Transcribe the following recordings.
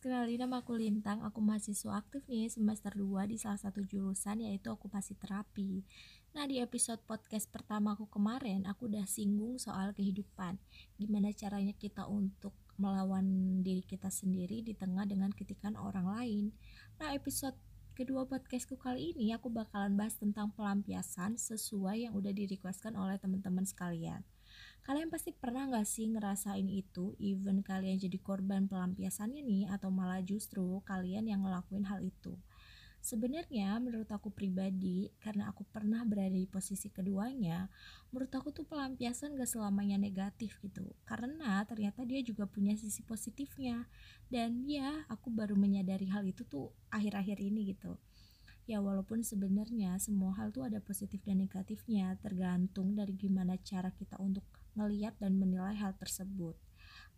aku Lintang, aku mahasiswa aktif nih semester 2 di salah satu jurusan yaitu okupasi terapi. Nah, di episode podcast pertama aku kemarin, aku udah singgung soal kehidupan. Gimana caranya kita untuk melawan diri kita sendiri di tengah dengan kritikan orang lain. Nah, episode kedua podcastku kali ini aku bakalan bahas tentang pelampiasan sesuai yang udah direquestkan oleh teman-teman sekalian. Kalian pasti pernah gak sih ngerasain itu, even kalian jadi korban pelampiasannya nih, atau malah justru kalian yang ngelakuin hal itu. Sebenarnya menurut aku pribadi, karena aku pernah berada di posisi keduanya, menurut aku tuh pelampiasan gak selamanya negatif gitu. Karena ternyata dia juga punya sisi positifnya. Dan ya, aku baru menyadari hal itu tuh akhir-akhir ini gitu ya walaupun sebenarnya semua hal tuh ada positif dan negatifnya tergantung dari gimana cara kita untuk ngeliat dan menilai hal tersebut.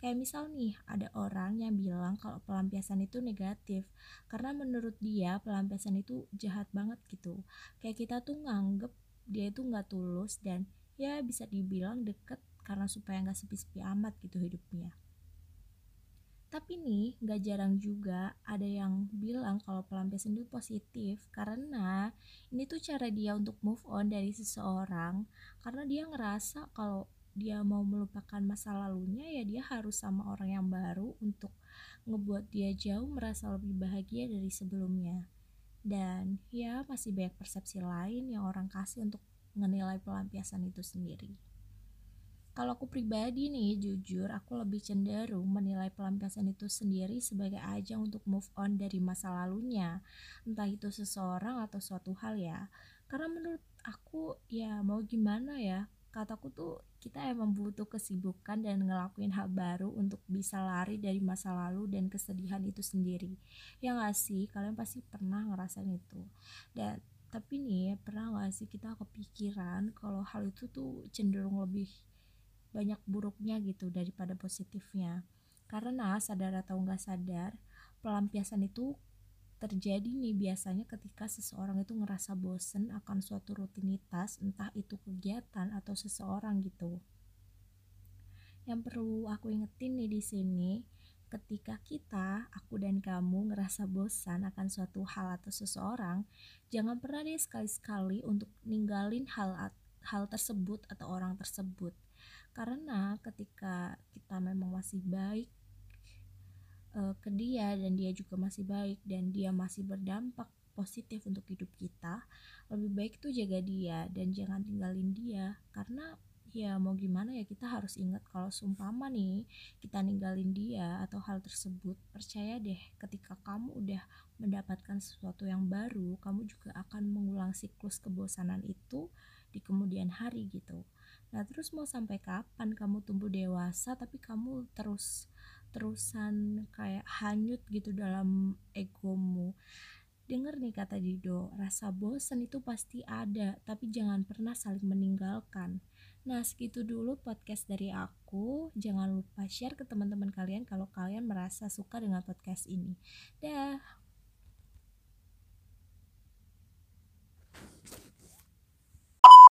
Kayak misal nih ada orang yang bilang kalau pelampiasan itu negatif karena menurut dia pelampiasan itu jahat banget gitu. Kayak kita tuh nganggep dia itu nggak tulus dan ya bisa dibilang deket karena supaya nggak sepi-sepi amat gitu hidupnya. Tapi nih, gak jarang juga ada yang bilang kalau pelampiasan itu positif karena ini tuh cara dia untuk move on dari seseorang karena dia ngerasa kalau dia mau melupakan masa lalunya ya dia harus sama orang yang baru untuk ngebuat dia jauh merasa lebih bahagia dari sebelumnya. Dan ya masih banyak persepsi lain yang orang kasih untuk menilai pelampiasan itu sendiri. Kalau aku pribadi nih, jujur aku lebih cenderung menilai pelampiasan itu sendiri sebagai ajang untuk move on dari masa lalunya. Entah itu seseorang atau suatu hal ya. Karena menurut aku ya mau gimana ya, kataku tuh kita emang butuh kesibukan dan ngelakuin hal baru untuk bisa lari dari masa lalu dan kesedihan itu sendiri. Ya gak sih, kalian pasti pernah ngerasain itu. Dan tapi nih pernah gak sih kita kepikiran kalau hal itu tuh cenderung lebih banyak buruknya gitu daripada positifnya karena sadar atau nggak sadar pelampiasan itu terjadi nih biasanya ketika seseorang itu ngerasa bosen akan suatu rutinitas entah itu kegiatan atau seseorang gitu. Yang perlu aku ingetin nih di sini ketika kita, aku dan kamu ngerasa bosan akan suatu hal atau seseorang, jangan pernah deh sekali-sekali untuk ninggalin hal hal tersebut atau orang tersebut. Karena ketika kita memang masih baik uh, ke dia dan dia juga masih baik dan dia masih berdampak positif untuk hidup kita lebih baik tuh jaga dia dan jangan tinggalin dia. Karena ya mau gimana ya kita harus ingat kalau sumpama nih kita ninggalin dia atau hal tersebut percaya deh ketika kamu udah mendapatkan sesuatu yang baru kamu juga akan mengulang siklus kebosanan itu di kemudian hari gitu. Nah, terus mau sampai kapan kamu tumbuh dewasa tapi kamu terus terusan kayak hanyut gitu dalam egomu. Dengar nih kata Dido, rasa bosan itu pasti ada, tapi jangan pernah saling meninggalkan. Nah, segitu dulu podcast dari aku. Jangan lupa share ke teman-teman kalian kalau kalian merasa suka dengan podcast ini. Dah.